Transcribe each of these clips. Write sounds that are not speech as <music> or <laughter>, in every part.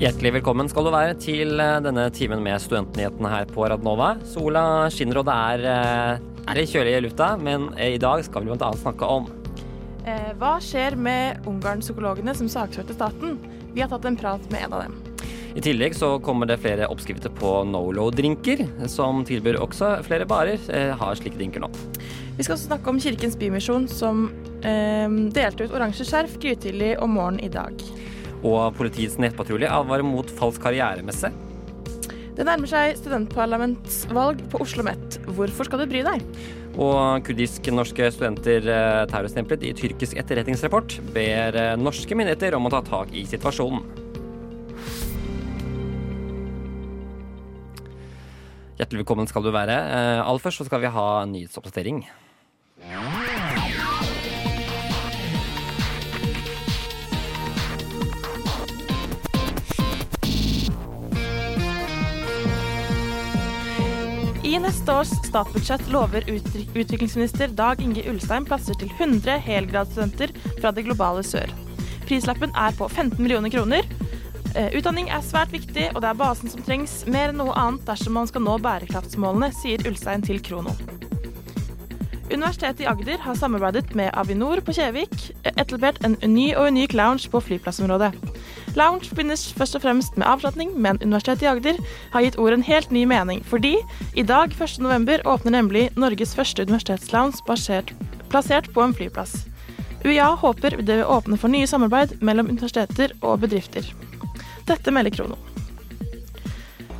Hjertelig velkommen skal du være til eh, denne timen med studentnyhetene her på Radnova. Sola skinner og det er, eh, er litt kjølig i lufta, men eh, i dag skal vi bl.a. snakke om Eh, hva skjer med Ungarn-psykologene som saksførte staten? Vi har tatt en prat med en av dem. I tillegg så kommer det flere oppskrifter på Nolo-drinker, som tilbyr også flere barer eh, har slike drinker nå. Vi skal også snakke om Kirkens Bymisjon, som eh, delte ut oransje skjerf grytidlig om morgenen i dag. Og politiets nettpatrulje advarer mot falsk karrieremesse. Det nærmer seg studentparlamentsvalg på Oslo OsloMet. Hvorfor skal du bry deg? Og kurdisk-norske studenter eh, terrorstemplet i tyrkisk etterretningsrapport ber eh, norske myndigheter om å ta tak i situasjonen. Hjertelig velkommen skal du være. Eh, Aller først så skal vi ha nyhetsoppdatering. I neste års statsbudsjett lover utviklingsminister Dag Inge Ulstein plasser til 100 helgradsstudenter fra det globale sør. Prislappen er på 15 millioner kroner. Eh, Utdanning er svært viktig, og det er basen som trengs mer enn noe annet dersom man skal nå bærekraftsmålene, sier Ulstein til Krono. Universitetet i Agder har samarbeidet med Avinor på Kjevik, eh, etablert en ny og unik lounge på flyplassområdet. Lounge forbindes først og fremst med avslapning, men Universitetet i Agder har gitt ordet en helt ny mening, fordi i dag, 1.11, åpner nemlig Norges første universitetslounge basert, plassert på en flyplass. UiA håper det vil åpne for nye samarbeid mellom universiteter og bedrifter. Dette melder Krono.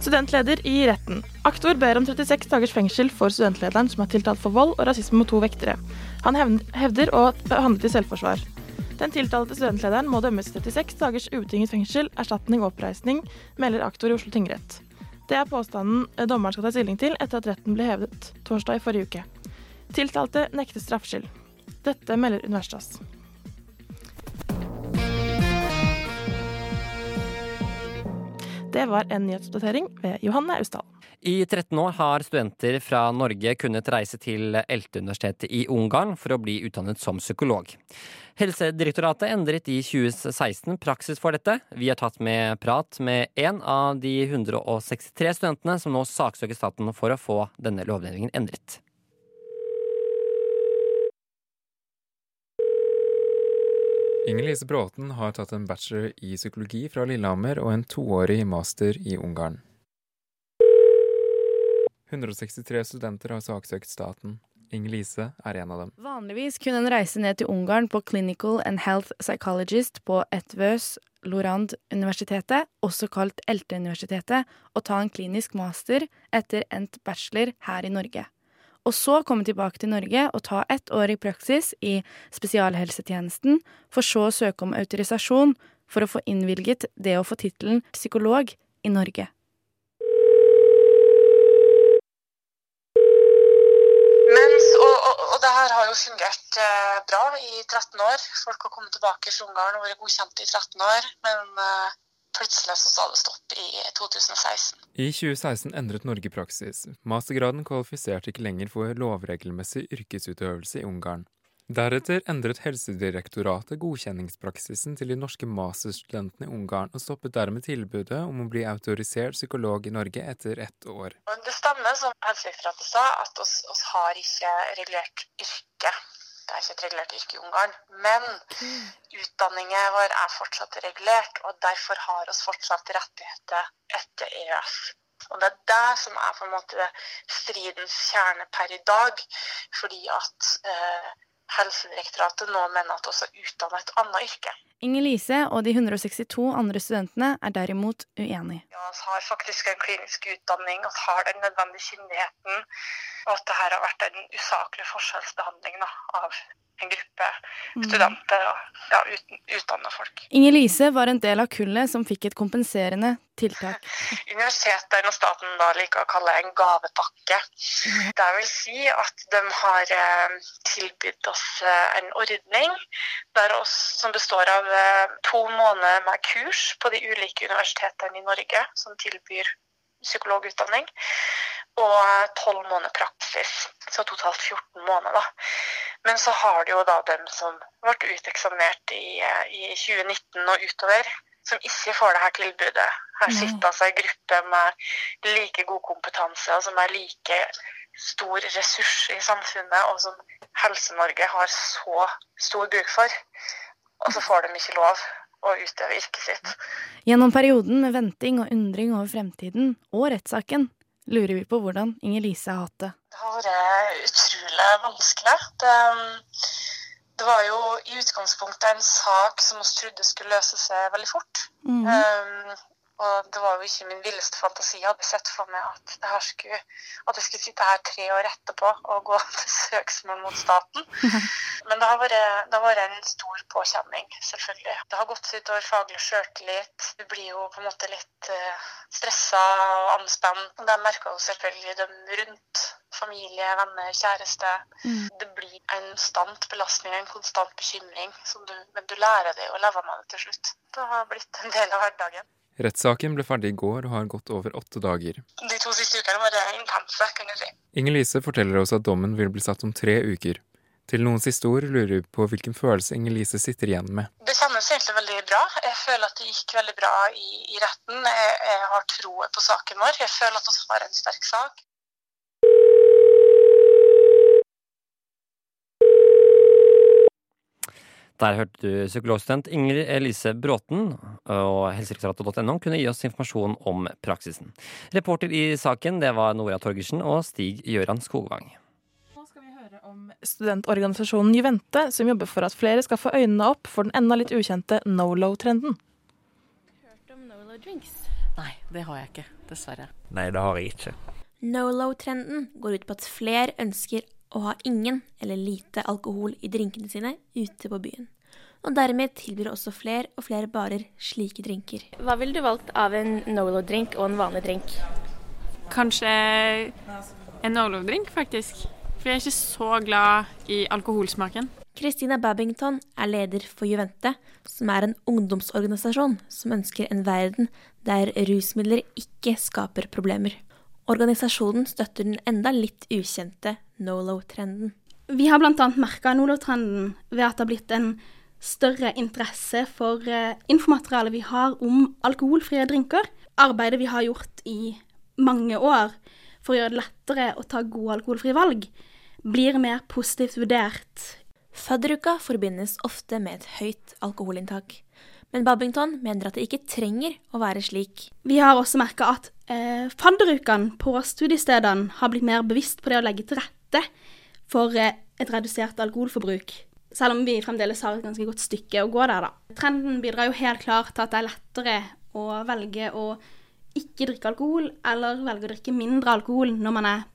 Studentleder i retten. Aktor ber om 36 dagers fengsel for studentlederen som er tiltalt for vold og rasisme mot to vektere. Han hevder å ha handlet i selvforsvar. Den tiltalte studentlederen må dømmes til 36 dagers ubetinget fengsel, erstatning og oppreisning, melder aktor i Oslo tingrett. Det er påstanden eh, dommeren skal ta stilling til etter at retten ble hevet torsdag i forrige uke. Tiltalte nekter straffskyld. Dette melder Universitas. Det var en nyhetsoppdatering ved Johanne Austdal. I 13 år har studenter fra Norge kunnet reise til ELTE-universitetet i Ungarn for å bli utdannet som psykolog. Helsedirektoratet endret i 2016 praksis for dette. Vi har tatt med prat med en av de 163 studentene som nå saksøker staten for å få denne lovendringen endret. Inger-Lise Bråten har tatt en bachelor i psykologi fra Lillehammer og en toårig master i Ungarn. 163 studenter har saksøkt staten. Inger-Lise er en av dem. Vanligvis kunne en reise ned til Ungarn på Clinical and Health Psychologist på Etvøs Lorand-universitetet, også kalt ELTE-universitetet, og ta en klinisk master etter endt bachelor her i Norge. Og så komme tilbake til Norge og ta ett år i praksis i spesialhelsetjenesten, for så å søke om autorisasjon for å få innvilget det å få tittelen psykolog i Norge. Mens, og, og, og det her har jo fungert eh, bra i 13 år. Folk har kommet tilbake fra Ungarn og vært godkjent i 13 år. Men eh, plutselig så sa det stopp i 2016. I 2016 endret Norge praksis. Mastergraden kvalifiserte ikke lenger for lovregelmessig yrkesutøvelse i Ungarn. Deretter endret Helsedirektoratet godkjenningspraksisen til de norske masterstudentene i Ungarn, og stoppet dermed tilbudet om å bli autorisert psykolog i Norge etter ett år. Det stemmer som Helsedirektoratet sa, at oss, oss har ikke regulert yrke. Det er ikke et regulert yrke i Ungarn. Men utdanningen vår er fortsatt regulert, og derfor har oss fortsatt rettigheter etter EØS. Og Det er det som er på en måte stridens kjerne per i dag. Fordi at eh, Helsedirektoratet nå mener at vi har utdannet et annet yrke. Inger Lise og de 162 andre studentene er derimot uenig. Ja, vi har faktisk en klinisk utdanning, og har den nødvendige kyndigheten, og at det her har vært en usaklig forskjellsbehandling da, av en gruppe studenter og ja, utdanna folk. Inger Lise var en del av kullet som fikk et kompenserende tiltak. <laughs> Universitetet og staten da liker å kalle en gavepakke. Det vil si at de har eh, tilbudt oss eh, en ordning der oss, som består av to måneder med kurs på de ulike universitetene i Norge som tilbyr psykologutdanning, og tolv måneder praksis. Så totalt 14 måneder. da. Men så har du jo da dem som ble uteksaminert i, eh, i 2019 og utover, som ikke får det her tilbudet. Her sitter altså en gruppe med like god kompetanse, og som er like stor ressurs i samfunnet, og som Helse-Norge har så stor bruk for. Og så får de ikke lov å utøve yrket sitt. Gjennom perioden med venting og undring over fremtiden og rettssaken lurer vi på hvordan Inger Lise har hatt det. Det har vært utrolig vanskelig. Det, det var jo i utgangspunktet en sak som vi trodde skulle løse seg veldig fort. Mhm. Um, og det var jo ikke min villeste fantasi. Jeg hadde sett for meg at, det her skulle, at jeg skulle sitte her tre år etterpå og gå <laughs> til søksmål mot staten. <laughs> Men det har, vært, det har vært en stor påkjenning, selvfølgelig. Det har gått utover faglig sjøltillit. Du blir jo på en måte litt uh, stressa og anspent. Det merker jo selvfølgelig dem rundt. Familie, venner, kjæreste. Mm. Det blir en konstant belastning, en konstant bekymring. Som du, men du lærer deg å leve med det til slutt. Det har blitt en del av hverdagen. Rettssaken ble ferdig i går og har gått over åtte dager. De to siste ukene var det intense, kunne du si. Inger Lise forteller oss at dommen vil bli satt om tre uker. Til noen siste ord lurer vi på hvilken følelse Inger Lise sitter igjen med. Det kjennes egentlig veldig bra. Jeg føler at det gikk veldig bra i, i retten. Jeg, jeg har troen på saken vår. Jeg føler at vi har en sterk sak. Der hørte du psykologstudent Ingrid Elise Bråten, og helsedirektoratet.no kunne gi oss informasjon om praksisen. Reporter i saken det var Nora Torgersen og Stig Gøran Skogvang. Nå skal vi høre om studentorganisasjonen Juvente, som jobber for at flere skal få øynene opp for den enda litt ukjente no-low-trenden. Hørt om Nolo drinks? Nei, det har jeg ikke, dessverre. Nei, det har jeg ikke. Nolo-trenden går ut på at flere ønsker å ha ingen eller lite alkohol i drinkene sine ute på byen. Og dermed tilbyr også flere og flere barer slike drinker. Hva ville du valgt av en Nolo-drink og en vanlig drink? Kanskje en Nolo-drink, faktisk. For jeg er ikke så glad i alkoholsmaken. Christina Babington er leder for Juvente, som er en ungdomsorganisasjon som ønsker en verden der rusmidler ikke skaper problemer. Organisasjonen støtter den enda litt ukjente Nolo-trenden. Vi har bl.a. merka Nolo-trenden ved at det har blitt en større interesse for informaterialet vi har om alkoholfrie drinker. Arbeidet vi har gjort i mange år for å gjøre det lettere å ta gode alkoholfrie valg, blir mer positivt vurdert. Fadderuka forbindes ofte med et høyt alkoholinntak. Men Babington mener at det ikke trenger å være slik. Vi har også merka at eh, fadderukene på studiestedene har blitt mer bevisst på det å legge til rette for eh, et redusert alkoholforbruk. Selv om vi fremdeles har et ganske godt stykke å gå der, da. Trenden bidrar jo helt klart til at det er lettere å velge å ikke drikke alkohol, eller velge å drikke mindre alkohol når man er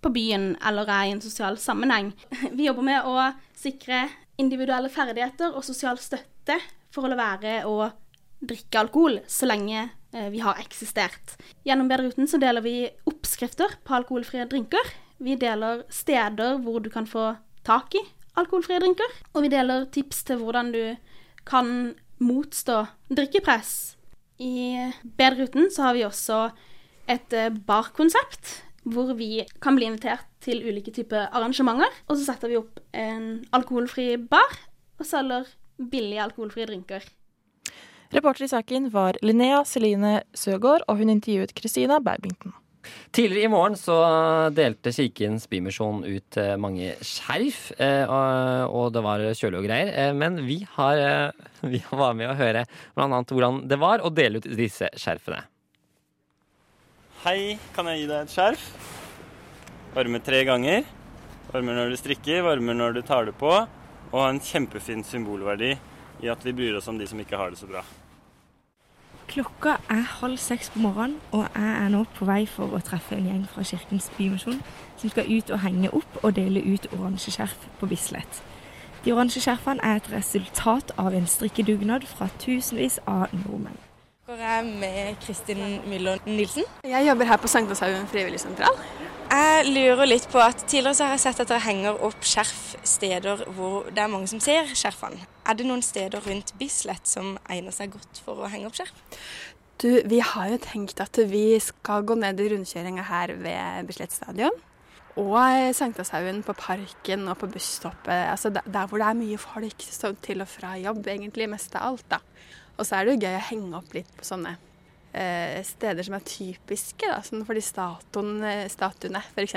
på byen eller er i en sosial sammenheng. <laughs> Vi jobber med å sikre individuelle ferdigheter og sosial støtte for å være å drikke alkohol så lenge eh, vi har eksistert. Gjennom Bedreruten så deler vi oppskrifter på alkoholfrie drinker. Vi deler steder hvor du kan få tak i alkoholfrie drinker. Og vi deler tips til hvordan du kan motstå drikkepress. I Bedreruten så har vi også et eh, barkonsept hvor vi kan bli invitert til ulike typer arrangementer. Og så setter vi opp en alkoholfri bar og selger billige alkoholfrie drinker. Reporter i saken var Linnea Celine Søgaard, og hun intervjuet Christina Babington. Tidligere i morgen så delte Kirkens Bymisjon ut eh, mange skjerf, eh, og det var kjølig og greier. Eh, Men vi, har, <laughs> vi var med å høre annet hvordan det var å dele ut disse skjerfene. Hei, kan jeg gi deg et skjerf? Varmer tre ganger. Varmer når du strikker, varmer når du tar det på. Og har en kjempefin symbolverdi i at vi bryr oss om de som ikke har det så bra. Klokka er halv seks på morgenen, og jeg er nå på vei for å treffe en gjeng fra Kirkens Bymisjon som skal ut og henge opp og dele ut oransje skjerf på Bislett. De oransje skjerfene er et resultat av en strikkedugnad fra tusenvis av nordmenn. Jeg er med Kristin Myller Nilsen? Jeg jobber her på Sankthanshaugen frivilligsentral. Jeg lurer litt på at Tidligere så har jeg sett at dere henger opp skjerf steder hvor det er mange som ser skjerfene. Er det noen steder rundt Bislett som egner seg godt for å henge opp skjerf? Du, vi har jo tenkt at vi skal gå ned i rundkjøringa her ved Bislett stadion. Og Sankthanshaugen på Parken og på busstoppet. Altså der, hvor det er mye folk til og fra jobb, egentlig mest av alt. da. Og så er det jo gøy å henge opp litt på sånne steder som er typiske, da, sånn for de statuene, statuene f.eks.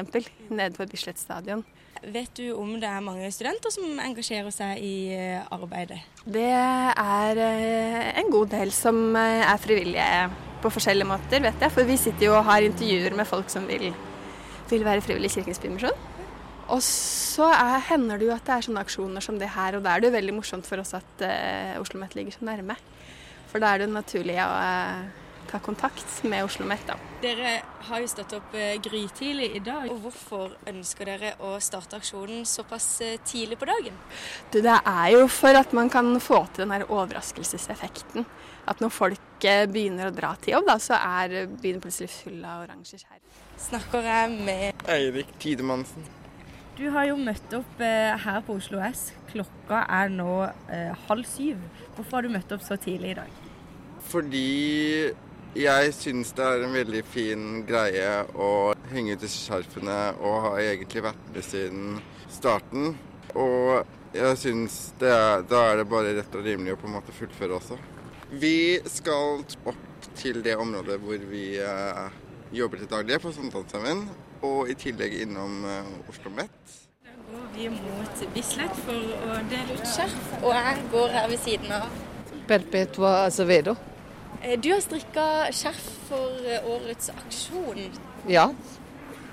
nede på Bislett stadion. Vet du om det er mange studenter som engasjerer seg i eh, arbeidet? Det er eh, en god del som eh, er frivillige på forskjellige måter, vet jeg. For vi sitter jo og har intervjuer med folk som vil, vil være frivillige i Kirkens Bymisjon. Og så er, hender det jo at det er sånne aksjoner som det her, og da er det jo veldig morsomt for oss at uh, Oslo OsloMet ligger så nærme. For da er det jo naturlig å uh, ta kontakt med Oslo Meta. Dere har jo stått opp uh, grytidlig i dag. og Hvorfor ønsker dere å starte aksjonen såpass tidlig på dagen? Du, det er jo for at man kan få til den her overraskelseseffekten. At når folk begynner å dra til jobb, da, så er byen plutselig full av oransje skjær. Snakker jeg med Eirik Tidemannsen. Du har jo møtt opp eh, her på Oslo S. Klokka er nå eh, halv syv. Hvorfor har du møtt opp så tidlig i dag? Fordi jeg syns det er en veldig fin greie å henge ut disse skjerfene, og har egentlig vært med siden starten. Og jeg syns da er det bare rett og rimelig å på en måte fullføre også. Vi skal opp til det området hvor vi eh, jobber til daglig, på Sankthanshaugen og i tillegg innom eh, Oslo Met. Da går vi mot Bislett for å dele ut skjerf, og jeg går her ved siden av. Perpetua Acevedo. Du har strikka skjerf for eh, årets aksjon. Ja.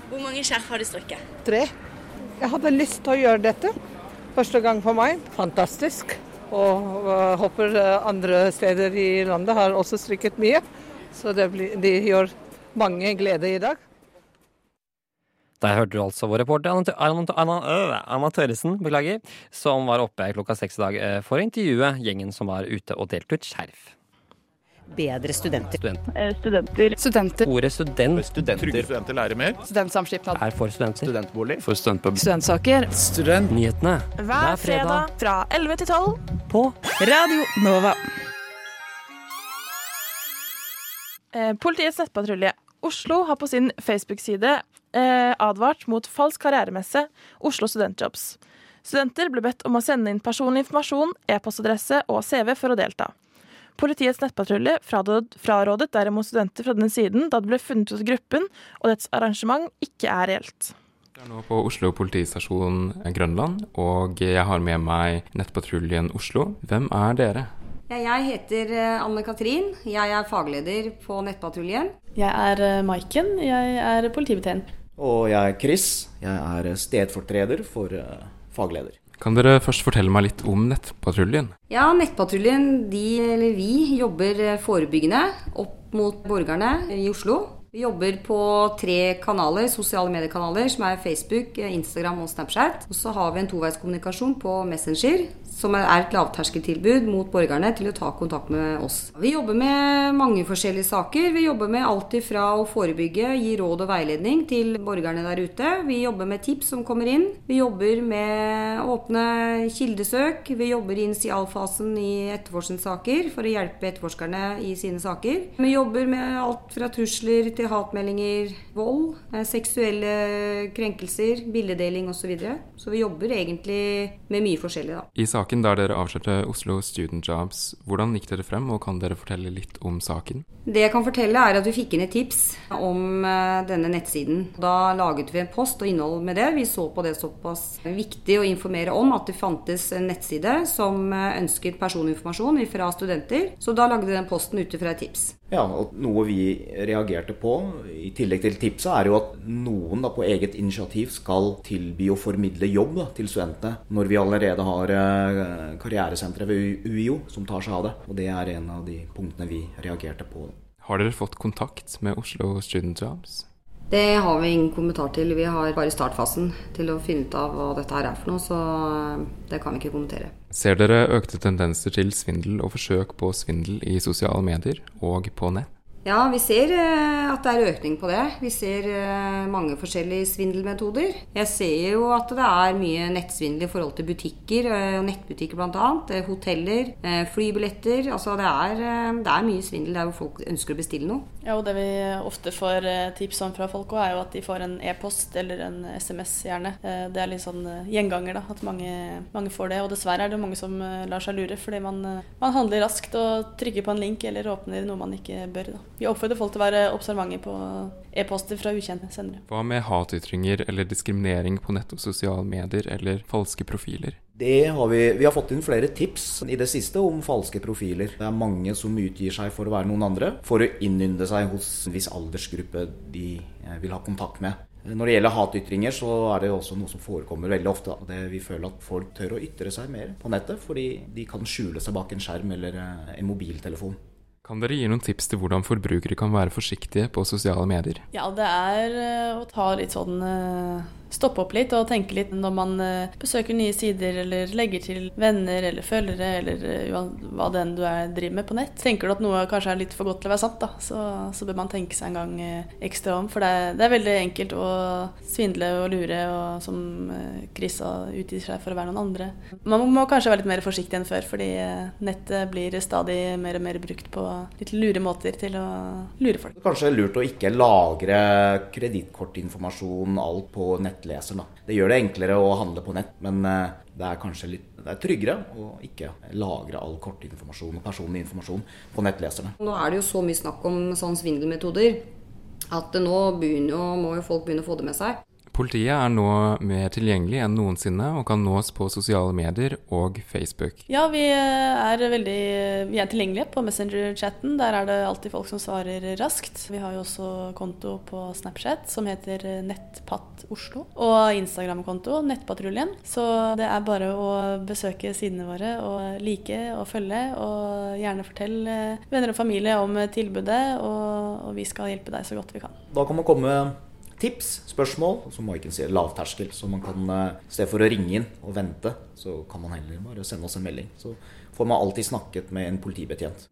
Hvor mange skjerf har du strikket? Tre. Jeg hadde lyst til å gjøre dette. Første gang for meg. Fantastisk. Og uh, håper andre steder i landet har også strikket mye. Så det blir, de gjør mange glede i dag. Der hørte du altså vår reporter Anna, Anna, Anna, Anna Tørresen beklager, som var oppe klokka seks i dag for å intervjue gjengen som var ute og delte ut skjerf. Bedre studenter. Student. Studenter. Studenter. Ordet student. Studenter. Trygge studenter lærer mer. Studentsamskipnad. Er for studenter. Studentbolig. For studentpub. Studentsaker. Student. Nyhetene. Hver fredag fra 11 til 12 på Radio Nova. Eh, politiets nettpatrulje Oslo har på sin Facebook-side eh, advart mot falsk karrieremesse Oslo Studentjobs. Studenter ble bedt om å sende inn personlig informasjon, e-postadresse og CV for å delta. Politiets nettpatrulje frarådet derimot studenter fra denne siden da det ble funnet ut at gruppen og dets arrangement ikke er reelt. Jeg er nå på Oslo politistasjon Grønland, og jeg har med meg Nettpatruljen Oslo. Hvem er dere? Jeg heter eh, Anne Katrin. Jeg er fagleder på Nettpatruljen. Jeg er eh, Maiken. Jeg er politibetjent. Og jeg er Chris. Jeg er stedfortreder for fagleder. Kan dere først fortelle meg litt om Nettpatruljen? Ja, Nettpatruljen, de, eller vi, jobber forebyggende opp mot borgerne i Oslo. Vi jobber på tre kanaler, sosiale mediekanaler, som er Facebook, Instagram og Snapchat. Og så har vi en toveiskommunikasjon på Messenger, som er et lavterskeltilbud mot borgerne til å ta kontakt med oss. Vi jobber med mange forskjellige saker. Vi jobber med alt ifra å forebygge, gi råd og veiledning til borgerne der ute. Vi jobber med tips som kommer inn. Vi jobber med åpne kildesøk. Vi jobber i initialfasen i etterforskningssaker for å hjelpe etterforskerne i sine saker. Vi jobber med alt fra trusler til hatmeldinger, vold, seksuelle krenkelser, bildedeling osv. Så, videre. så vi jobber egentlig med mye forskjellig, da. I saken der dere avslørte Oslo Student Jobs, hvordan gikk dere frem, og kan dere fortelle litt om saken? Det jeg kan fortelle er at vi fikk inn et tips om denne nettsiden. Da laget vi en post og innhold med det. Vi så på det såpass viktig å informere om at det fantes en nettside som ønsket personinformasjon fra studenter. Så da lagde vi den posten ut ifra et tips. Ja, og Noe vi reagerte på, i tillegg til tipset, er jo at noen da på eget initiativ skal tilby å formidle jobb da, til studentene, når vi allerede har karrieresenteret ved UiO som tar seg av det. Og Det er en av de punktene vi reagerte på. Har dere fått kontakt med Oslo Student Jobs? Det har vi ingen kommentar til. Vi har bare startfasen til å finne ut av hva dette her er for noe, så eh, det kan vi ikke kommentere. Ser dere økte tendenser til svindel og forsøk på svindel i sosiale medier og på nett? Ja, vi ser eh, at det er økning på det. Vi ser eh, mange forskjellige svindelmetoder. Jeg ser jo at det er mye nettsvindel i forhold til butikker, eh, nettbutikker bl.a. Hoteller, flybilletter. Altså det er, det er mye svindel der hvor folk ønsker å bestille noe. Ja, og det vi ofte får tips om fra folk òg, er jo at de får en e-post eller en SMS gjerne. Det er litt sånn gjenganger, da. At mange, mange, får det. Og dessverre er det mange som lar seg lure, fordi man, man handler raskt og trykker på en link eller åpner noe man ikke bør. da. Vi oppfordrer folk til å være observante på e-poster fra ukjente sendere. Hva med hatytringer eller diskriminering på nett og sosiale medier eller falske profiler? Det har vi, vi har fått inn flere tips i det siste om falske profiler. Det er mange som utgir seg for å være noen andre, for å innynde seg hos en viss aldersgruppe de eh, vil ha kontakt med. Når det gjelder hatytringer, så er det også noe som forekommer veldig ofte. Det vi føler at folk tør å ytre seg mer på nettet, fordi de kan skjule seg bak en skjerm eller eh, en mobiltelefon. Kan dere gi noen tips til hvordan forbrukere kan være forsiktige på sosiale medier? Ja, det er eh, å ta litt sånn eh, stoppe opp litt og tenke litt når man eh, besøker nye sider eller legger til venner eller følgere eller eh, hva det enn du er, driver med på nett. Tenker du at noe kanskje er litt for godt til å være sant, da, så, så bør man tenke seg en gang eh, ekstra om. For det er, det er veldig enkelt å svindle og lure, og som Chris utgir seg for å være noen andre. Man må kanskje være litt mer forsiktig enn før, fordi nettet blir stadig mer og mer brukt på litt lure måter til å lure folk. Kanskje lurt å ikke lagre kredittkortinformasjon, alt på nett nettleser. Da. Det gjør det enklere å handle på nett, men eh, det er kanskje litt det er tryggere å ikke lagre all kortinformasjon og personlig informasjon på nettleserne. Nå er det jo så mye snakk om sånn svindelmetoder at nå jo, må jo folk begynne å få det med seg. Politiet er nå mer tilgjengelig enn noensinne og kan nås på sosiale medier og Facebook. Ja, vi er veldig vi er tilgjengelige på Messenger-chatten. Der er det alltid folk som svarer raskt. Vi har jo også konto på Snapchat som heter Nettpatt Oslo. Og Instagram-konto Nettpatruljen. Så det er bare å besøke sidene våre og like og følge. Og gjerne fortelle venner og familie om tilbudet, og, og vi skal hjelpe deg så godt vi kan. Da kan man komme tips, spørsmål, som Maiken sier, lavterskel. Så man kan, eh, i stedet for å ringe inn og vente, så kan man heller bare sende oss en melding. Så får man alltid snakket med en politibetjent.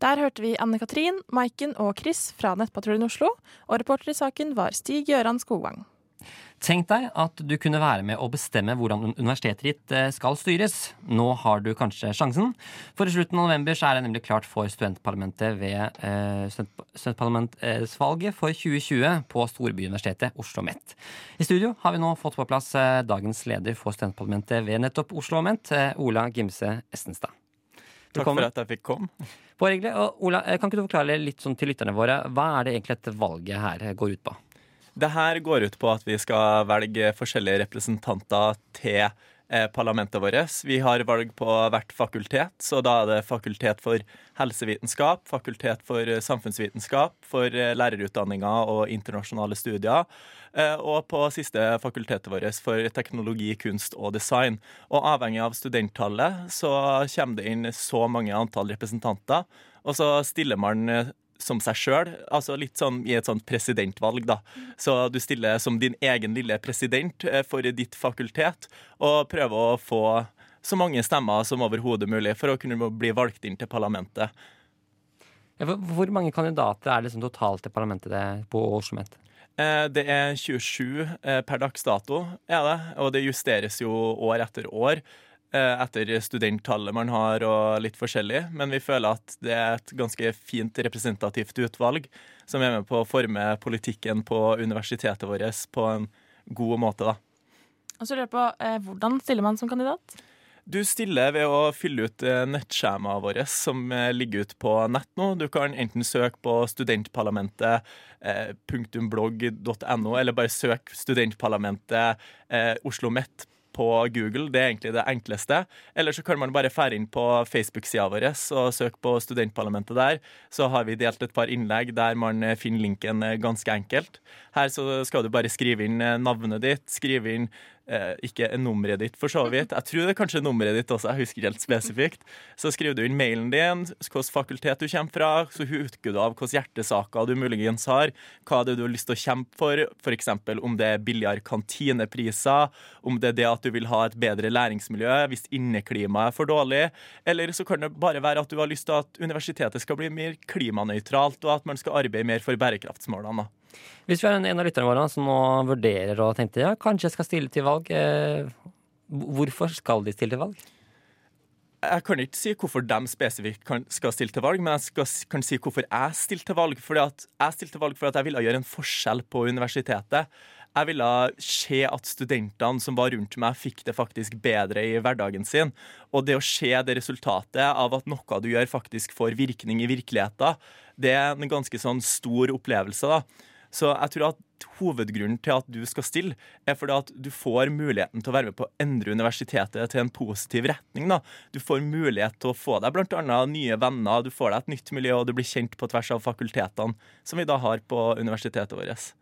Der hørte vi Anne Katrin, Maiken og Chris fra Nettpatruljen Oslo, og reporter i saken var Stig Gøran Skogvang. Tenk deg at du kunne være med å bestemme hvordan universitetet ditt eh, skal styres. Nå har du kanskje sjansen. For i slutten av november så er det nemlig klart for studentparlamentet ved eh, studentparlamentsvalget for 2020 på Storbyuniversitetet Oslo OsloMet. I studio har vi nå fått på plass eh, dagens leder for studentparlamentet ved nettopp Oslo OsloMet, eh, Ola Gimse Estenstad. Takk for at jeg fikk komme. Bare hyggelig. Ola, kan ikke du forklare litt sånn til lytterne våre, hva er det egentlig dette valget her går ut på? Det her går ut på at vi skal velge forskjellige representanter til eh, parlamentet vårt. Vi har valg på hvert fakultet, så da er det fakultet for helsevitenskap, fakultet for samfunnsvitenskap, for lærerutdanninger og internasjonale studier. Eh, og på siste fakultetet vårt for teknologi, kunst og design. Og avhengig av studenttallet så kommer det inn så mange antall representanter. Og så stiller man som seg sjøl. Altså litt sånn i et sånt presidentvalg, da. Så du stiller som din egen lille president eh, for ditt fakultet, og prøver å få så mange stemmer som overhodet mulig for å kunne bli valgt inn til parlamentet. Hvor mange kandidater er det liksom totalt til parlamentet på Oslomet? Eh, det er 27 eh, per dags dato, er det. Og det justeres jo år etter år. Eh, etter studenttallet man har og litt forskjellig. Men vi føler at det er et ganske fint representativt utvalg som er med på å forme politikken på universitetet vårt på en god måte. da. Og så lurer jeg på, eh, Hvordan stiller man som kandidat? Du stiller ved å fylle ut eh, nettskjemaet vårt som ligger ute på nett nå. Du kan enten søke på studentparlamentet.blogg.no, eller bare søk studentparlamentet Oslo Met på Google. Det er egentlig det enkleste. Eller så kan man bare fære inn på Facebook-sida vår og søke på Studentparlamentet der. Så har vi delt et par innlegg der man finner linken ganske enkelt. Her så skal du bare skrive inn navnet ditt, skrive inn eh, ikke nummeret ditt, for så vidt. Jeg tror det er kanskje nummeret ditt også, jeg husker helt spesifikt. Så skriver du inn mailen din, hvilket fakultet du kommer fra, så husker du av hvilke hjertesaker du muligens har, hva det er du har lyst til å kjempe for, f.eks. om det er billigere kantinepriser, om det er det at du vil ha et bedre læringsmiljø hvis inneklimaet er for dårlig, eller så kan det bare være at du har lyst til at universitetet skal bli mer klimanøytralt, og at man skal arbeide mer for bærekraftsmålene. Hvis vi har en, en av lytterne våre som nå vurderer og tenkte ja, kanskje jeg skal stille til valg, eh, hvorfor skal de stille til valg? Jeg kan ikke si hvorfor de spesifikt kan, skal stille til valg, men jeg skal, kan si hvorfor jeg stilte til valg. Fordi at jeg stilte til valg for at jeg ville gjøre en forskjell på universitetet. Jeg ville se at studentene som var rundt meg, fikk det faktisk bedre i hverdagen sin. Og det å se det resultatet av at noe du gjør, faktisk får virkning i virkeligheten, det er en ganske sånn stor opplevelse. da. Så jeg tror at hovedgrunnen til at du skal stille, er fordi at du får muligheten til å være med på å endre universitetet til en positiv retning. da. Du får mulighet til å få deg bl.a. nye venner, du får deg et nytt miljø, og du blir kjent på tvers av fakultetene som vi da har på universitetet vårt.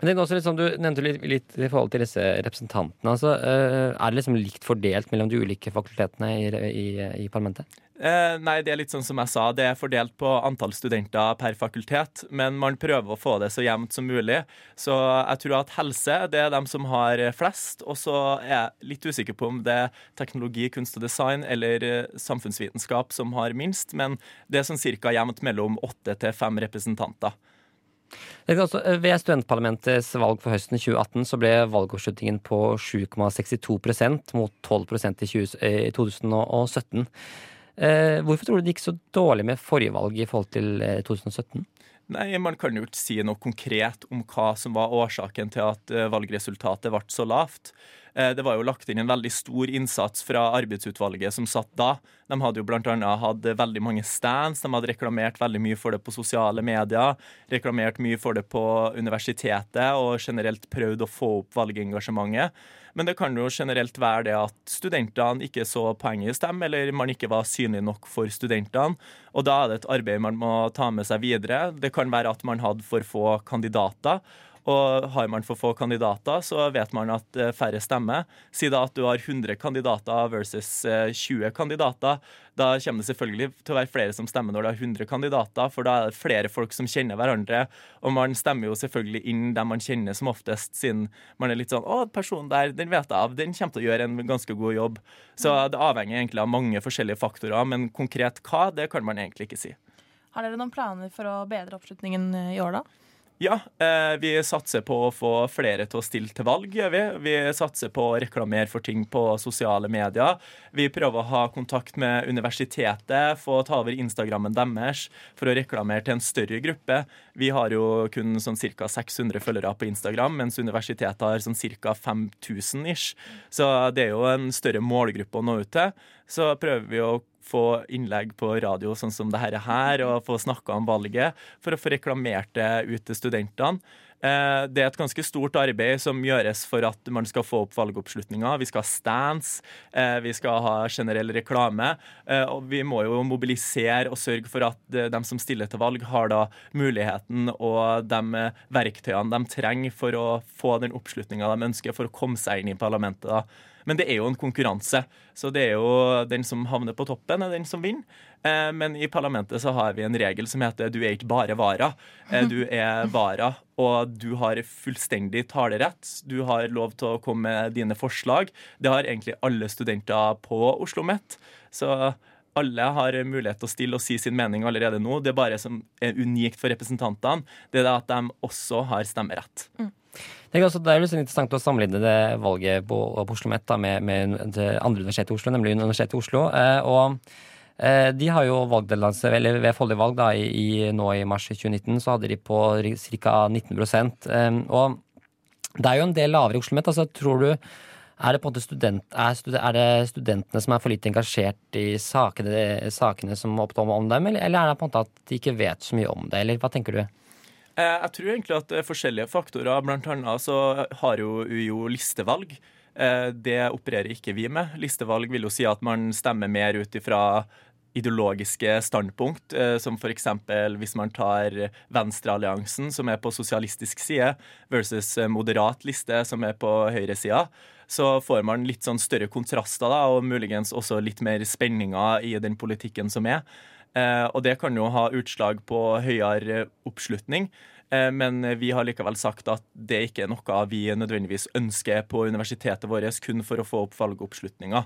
Men det er også litt sånn, Du nevnte litt, litt i forhold til disse representantene. altså Er det liksom likt fordelt mellom de ulike fakultetene i, i, i parlamentet? Eh, nei, det er litt sånn som jeg sa. Det er fordelt på antall studenter per fakultet. Men man prøver å få det så jevnt som mulig. Så jeg tror at helse det er dem som har flest. Og så er jeg litt usikker på om det er teknologi, kunst og design eller eh, samfunnsvitenskap som har minst. Men det er sånn cirka jevnt mellom åtte til fem representanter. Også, ved studentparlamentets valg for høsten 2018 så ble valgoppslutningen på 7,62% mot 12% i 2017. Eh, hvorfor tror du det gikk så dårlig med forrige valg i forhold til 2017? Eh, Nei, Man kan jo ikke si noe konkret om hva som var årsaken til at eh, valgresultatet ble så lavt. Det var jo lagt inn en veldig stor innsats fra arbeidsutvalget som satt da. De hadde jo bl.a. hatt veldig mange stands, de hadde reklamert veldig mye for det på sosiale medier, reklamert mye for det på universitetet og generelt prøvd å få opp valgengasjementet. Men det kan jo generelt være det at studentene ikke så poenget i stemme, eller man ikke var synlig nok for studentene. Og da er det et arbeid man må ta med seg videre. Det kan være at man hadde for få kandidater. Og har man for få kandidater, så vet man at eh, færre stemmer. Si da at du har 100 kandidater versus 20 eh, kandidater. Da kommer det selvfølgelig til å være flere som stemmer når det er 100 kandidater, for da er det flere folk som kjenner hverandre. Og man stemmer jo selvfølgelig inn dem man kjenner som oftest, siden man er litt sånn Å, personen der, den vet jeg av. Den kommer til å gjøre en ganske god jobb. Så det avhenger egentlig av mange forskjellige faktorer, men konkret hva, det kan man egentlig ikke si. Har dere noen planer for å bedre oppslutningen i år, da? Ja, eh, vi satser på å få flere til å stille til valg, gjør vi. Vi satser på å reklamere for ting på sosiale medier. Vi prøver å ha kontakt med universitetet, få ta over Instagrammen deres for å reklamere til en større gruppe. Vi har jo kun sånn ca. 600 følgere på Instagram, mens universitetet har sånn ca. 5000 ish. Så det er jo en større målgruppe å nå ut til. Så prøver vi å få innlegg på radio sånn som det her, og få snakka om valget, for å få reklamert det ut til studentene. Eh, det er et ganske stort arbeid som gjøres for at man skal få opp valgoppslutninga. Vi skal ha stands, eh, vi skal ha generell reklame. Eh, og vi må jo mobilisere og sørge for at de som stiller til valg, har da muligheten og de verktøyene de trenger for å få den oppslutninga de ønsker for å komme seg inn i parlamentet. da. Men det er jo en konkurranse. Så det er jo den som havner på toppen, er den som vinner. Eh, men i parlamentet så har vi en regel som heter du er ikke bare vara. Eh, du er vara, og du har fullstendig talerett. Du har lov til å komme med dine forslag. Det har egentlig alle studenter på Oslo OsloMet. Så alle har mulighet til å stille og si sin mening allerede nå. Det er bare som er unikt for representantene, det er at de også har stemmerett. Mm. Det er, også, det er litt interessant å sammenligne det valget på, på Oslo Met med, med, det andre universitetet i Oslo, nemlig Universitetet i Oslo. Eh, og eh, de har jo valgdeltakelse eller ved forrige valg da, i, nå i mars 2019, så hadde de på ca. 19 eh, Og det er jo en del lavere i Oslo Met. Altså, tror du er det student, er, er, det studentene som er for lite engasjert i sakene, sakene som opptar om dem, eller, eller er det på en måte at de ikke vet så mye om det, eller hva tenker du? Eh, jeg tror egentlig at er forskjellige faktorer. Blant annet så har jo UiO listevalg. Eh, det opererer ikke vi med. Listevalg vil jo si at man stemmer mer ut ifra ideologiske standpunkt, eh, som f.eks. hvis man tar Venstrealliansen, som er på sosialistisk side, versus moderat liste, som er på høyresida, så får man litt sånn større kontraster, da, og muligens også litt mer spenninger i den politikken som er. Eh, og det kan jo ha utslag på høyere oppslutning. Eh, men vi har likevel sagt at det ikke er noe vi nødvendigvis ønsker på universitetet vårt kun for å få opp valgoppslutninga.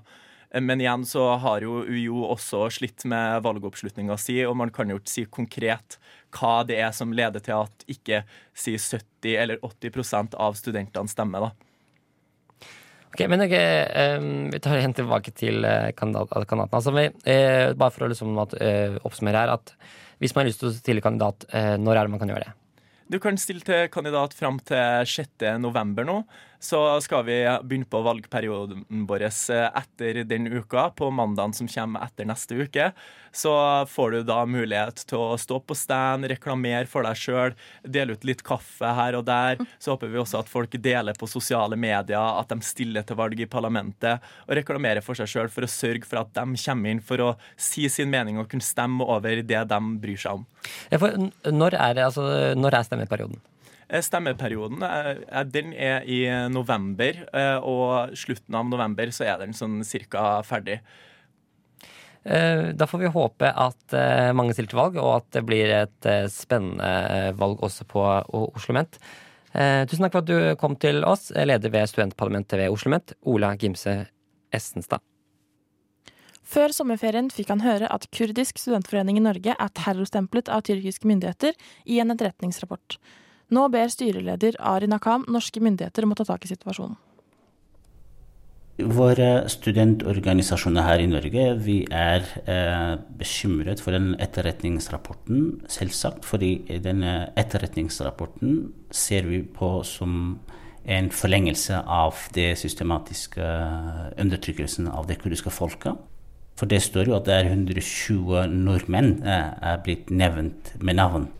Eh, men igjen så har jo UiO også slitt med valgoppslutninga si, og man kan jo ikke si konkret hva det er som leder til at ikke si 70 eller 80% av studentene stemmer, da. Ok, men okay, um, Vi tar igjen tilbake til uh, kandidaten. Altså, uh, bare for å liksom, uh, oppsummere her, at hvis man har lyst til å stille kandidat, når er det man kan gjøre det? Du kan stille til kandidat fram til 6. november nå. Så skal vi begynne på valgperioden vår etter den uka, på mandagen som kommer etter neste uke. Så får du da mulighet til å stå på stand, reklamere for deg sjøl, dele ut litt kaffe her og der. Så håper vi også at folk deler på sosiale medier, at de stiller til valg i parlamentet, og reklamerer for seg sjøl for å sørge for at de kommer inn for å si sin mening og kunne stemme over det de bryr seg om. Ja, når er, altså, når er stemmeperioden? Eh, stemmeperioden eh, den er i november, eh, og slutten av november så er den sånn cirka ferdig. Da får vi håpe at mange stiller til valg, og at det blir et spennende valg også på Oslo OsloMet. Tusen takk for at du kom til oss, leder ved studentparlamentet ved Oslo OsloMet, Ola Gimse Estenstad. Før sommerferien fikk han høre at Kurdisk studentforening i Norge er terrorstemplet av tyrkiske myndigheter i en etterretningsrapport. Nå ber styreleder Ari Nakam norske myndigheter om å ta tak i situasjonen. Våre studentorganisasjoner her i Norge vi er eh, bekymret for den etterretningsrapporten, selvsagt. fordi denne etterretningsrapporten ser vi på som en forlengelse av det systematiske undertrykkelsen av det kurdiske folket. For det står jo at det er 120 nordmenn eh, er blitt nevnt med navn Eh,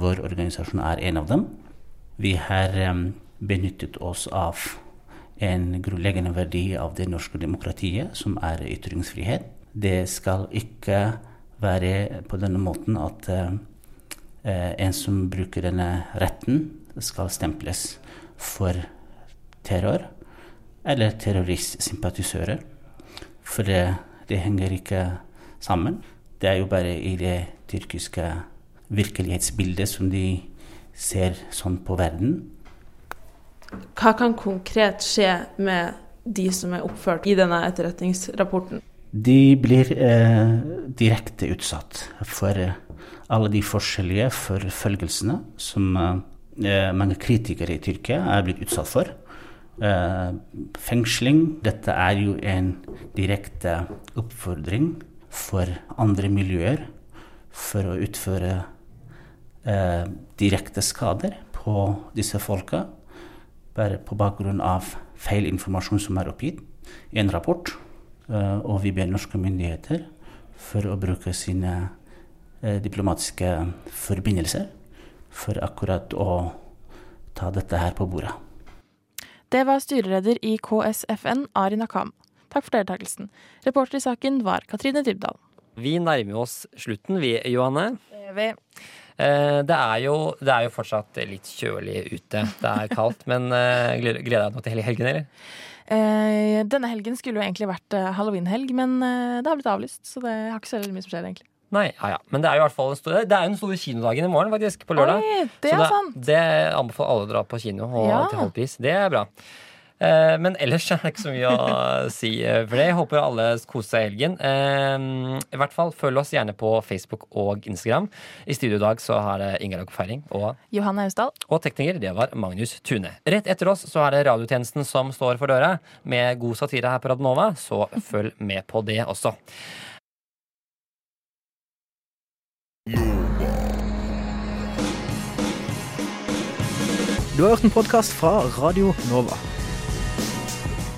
vår organisasjon er en av dem. Vi har benyttet oss av en grunnleggende verdi av det norske demokratiet, som er ytringsfrihet. Det skal ikke være på denne måten at uh, en som bruker denne retten, skal stemples for terror eller terroristsympatisører. For det, det henger ikke sammen. Det er jo bare i det tyrkiske virkelighetsbildet som de ser sånn på verden. Hva kan konkret skje med de som er oppført i denne etterretningsrapporten? De blir eh, direkte utsatt for eh, alle de forskjellige forfølgelsene som eh, mange kritikere i Tyrkia er blitt utsatt for. Eh, fengsling. Dette er jo en direkte oppfordring for andre miljøer for å utføre eh, direkte skader på disse folka, bare på bakgrunn av feil informasjon som er oppgitt i en rapport. Eh, og vi ber norske myndigheter for å bruke sine eh, diplomatiske forbindelser for akkurat å ta dette her på bordet. Det var styreleder i KSFN, Arin Akam. Takk for deltakelsen. Reporter i saken var Katrine Dybdahl. Vi nærmer oss slutten, vi, Johanne. Det vi. Eh, det er, jo, det er jo fortsatt litt kjølig ute. Det er kaldt. men eh, gleder du deg nå til helgen, eller? Eh, denne helgen skulle jo egentlig vært halloweenhelg, men det har blitt avlyst. Så det har ikke så mye som skjer, egentlig. Nei, ja, ja. Men det er jo i hvert fall en stor, det er jo den store kinodagen i morgen, faktisk. På lørdag. Oi, det er så det, det anbefaler alle å dra på kino og Ja. til halv pris. Det er bra. Eh, Men ellers er det ikke så mye å si eh, for det. Jeg håper alle koser seg i helgen. Eh, I hvert fall Følg oss gjerne på Facebook og Instagram. I studio i dag så har det Ingar Feiring og Johanne Austdal. og tekniker, det var Magnus Tune. Rett etter oss så er det radiotjenesten som står for døra, med god satire her på Radnova, så følg med på det også. Du har hørt en podkast fra Radio Nova.